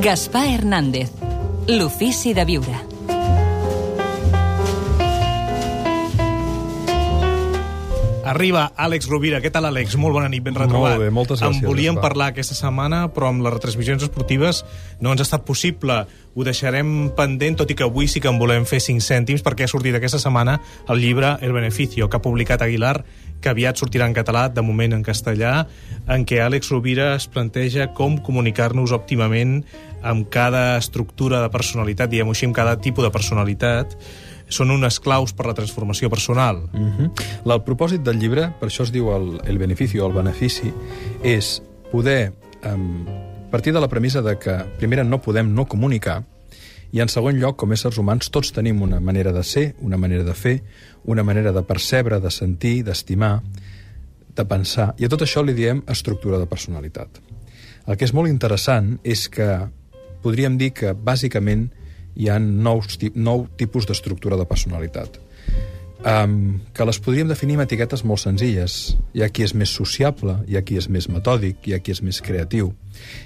Gaspar Hernández, l'ofici de viure. Arriba Àlex Rovira. Què tal, Àlex? Molt bona nit, ben retrobat. Molt bé, moltes gràcies, En volíem Gaspar. parlar aquesta setmana, però amb les retransmissions esportives no ens ha estat possible. Ho deixarem pendent, tot i que avui sí que en volem fer 5 cèntims, perquè ha sortit aquesta setmana el llibre El Beneficio, que ha publicat Aguilar, que aviat sortirà en català, de moment en castellà, en què Àlex Rovira es planteja com comunicar-nos òptimament amb cada estructura de personalitat, diguem-ho així, amb cada tipus de personalitat, són unes claus per la transformació personal. Mm -hmm. El propòsit del llibre, per això es diu el, el beneficio, el benefici, és poder um, partir de la premissa de que, primera, no podem no comunicar, i en segon lloc, com éssers humans, tots tenim una manera de ser, una manera de fer, una manera de percebre, de sentir, d'estimar, de pensar, i a tot això li diem estructura de personalitat. El que és molt interessant és que podríem dir que, bàsicament, hi ha nous, nou tipus d'estructura de personalitat um, que les podríem definir amb etiquetes molt senzilles. Hi ha qui és més sociable, hi ha qui és més metòdic, hi ha qui és més creatiu,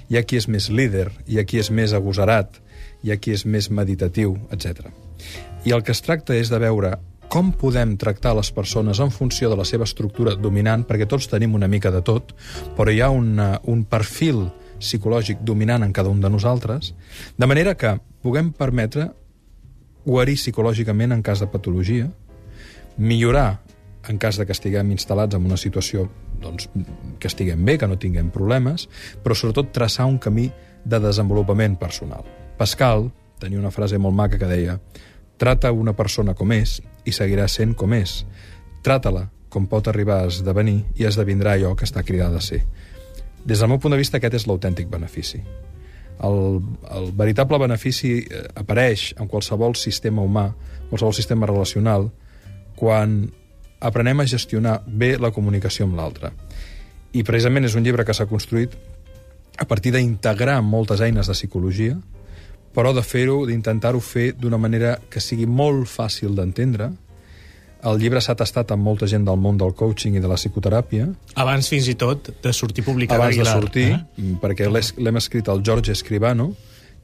hi ha qui és més líder, hi ha qui és més agosarat, hi ha qui és més meditatiu, etc. I el que es tracta és de veure com podem tractar les persones en funció de la seva estructura dominant, perquè tots tenim una mica de tot, però hi ha una, un perfil psicològic dominant en cada un de nosaltres, de manera que puguem permetre guarir psicològicament en cas de patologia, millorar en cas de que estiguem instal·lats en una situació doncs, que estiguem bé, que no tinguem problemes, però sobretot traçar un camí de desenvolupament personal. Pascal tenia una frase molt maca que deia trata una persona com és i seguirà sent com és. Trata-la com pot arribar a esdevenir i esdevindrà allò que està cridada a ser. Des del meu punt de vista, aquest és l'autèntic benefici. El, el veritable benefici eh, apareix en qualsevol sistema humà, qualsevol sistema relacional, quan aprenem a gestionar bé la comunicació amb l'altre. I precisament és un llibre que s'ha construït a partir d'integrar moltes eines de psicologia, però de fer-ho, d'intentar-ho fer d'una manera que sigui molt fàcil d'entendre. El llibre s'ha tastat amb molta gent del món del coaching i de la psicoteràpia. Abans, fins i tot, de sortir publicat Abans de sortir, Eh? perquè l'he- l'hem escrit el George Escribano,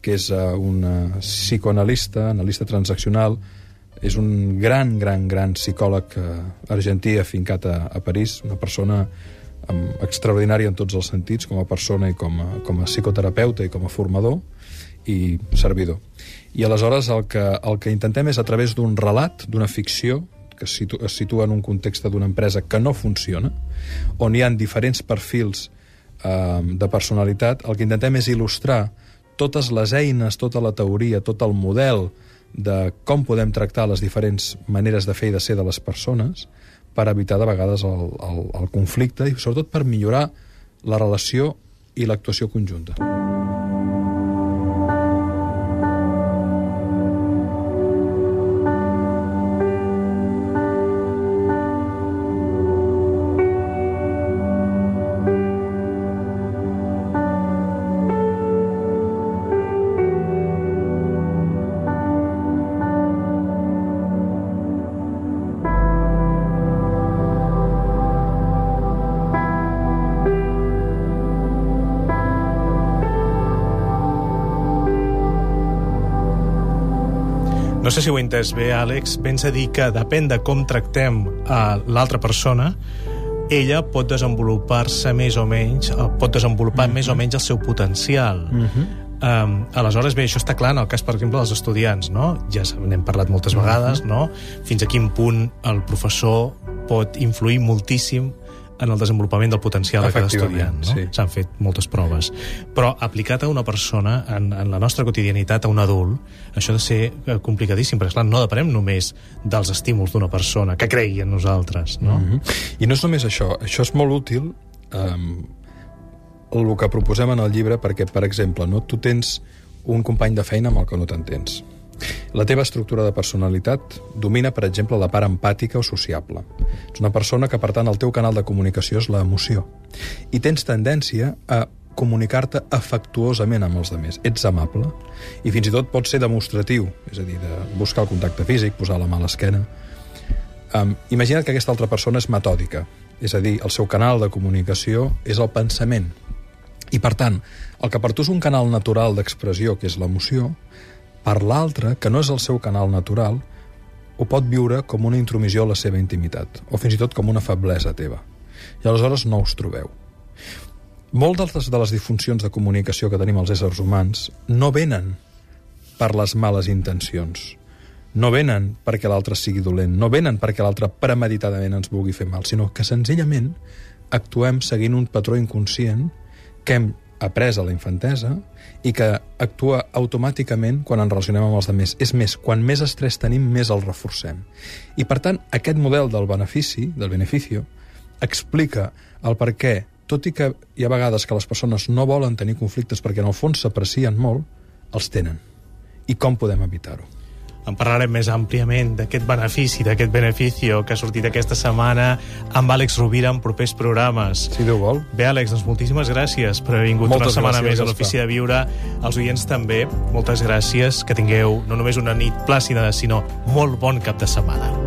que és uh, un uh, psicoanalista, analista transaccional, és un gran, gran, gran psicòleg uh, argentí afincat a, a París, una persona um, extraordinària en tots els sentits, com a persona i com a, com a psicoterapeuta i com a formador i servidor. I aleshores el que, el que intentem és a través d'un relat, d'una ficció, que es situ, es situa en un context d'una empresa que no funciona, on hi han diferents perfils eh, de personalitat, el que intentem és il·lustrar totes les eines, tota la teoria, tot el model de com podem tractar les diferents maneres de fer i de ser de les persones per evitar de vegades el, el, el conflicte i sobretot per millorar la relació i l'actuació conjunta. No sé si ho he entès bé, Àlex. Vens a dir que depèn de com tractem a l'altra persona, ella pot desenvolupar-se més o menys, eh, pot desenvolupar mm -hmm. més o menys el seu potencial. Mm -hmm. Um, aleshores, bé, això està clar en el cas, per exemple, dels estudiants, no? Ja n'hem parlat moltes vegades, no? Fins a quin punt el professor pot influir moltíssim en el desenvolupament del potencial de cada estudiant. No? sí. S'han fet moltes proves. Però aplicat a una persona, en, en la nostra quotidianitat, a un adult, això ha de ser eh, complicadíssim, perquè, clar, no depenem només dels estímuls d'una persona que cregui en nosaltres, no? Mm -hmm. I no és només això, això és molt útil um, el que proposem en el llibre perquè, per exemple, no, tu tens un company de feina amb el que no t'entens. La teva estructura de personalitat domina, per exemple, la part empàtica o sociable. Ets una persona que, per tant, el teu canal de comunicació és l'emoció. I tens tendència a comunicar-te afectuosament amb els altres. Ets amable i fins i tot pots ser demostratiu, és a dir, de buscar el contacte físic, posar la mà a l'esquena. Um, imagina't que aquesta altra persona és metòdica, és a dir, el seu canal de comunicació és el pensament. I, per tant, el que per tu és un canal natural d'expressió, que és l'emoció, per l'altre, que no és el seu canal natural, ho pot viure com una intromissió a la seva intimitat, o fins i tot com una feblesa teva. I aleshores no us trobeu. Moltes de les disfuncions de comunicació que tenim els éssers humans no venen per les males intencions, no venen perquè l'altre sigui dolent, no venen perquè l'altre premeditadament ens vulgui fer mal, sinó que senzillament actuem seguint un patró inconscient que hem après a la infantesa i que actua automàticament quan ens relacionem amb els altres. És més, quan més estrès tenim, més el reforcem. I, per tant, aquest model del benefici, del beneficio, explica el per què, tot i que hi ha vegades que les persones no volen tenir conflictes perquè en el fons s'aprecien molt, els tenen. I com podem evitar-ho? En parlarem més àmpliament d'aquest benefici, d'aquest beneficio que ha sortit aquesta setmana amb Àlex Rovira en propers programes. Si Déu vol. Bé, Àlex, doncs moltíssimes gràcies per haver vingut Moltes una setmana gràcies, més a l'Ofici de Viure. Els oients també, moltes gràcies. Que tingueu no només una nit plàcida, sinó molt bon cap de setmana.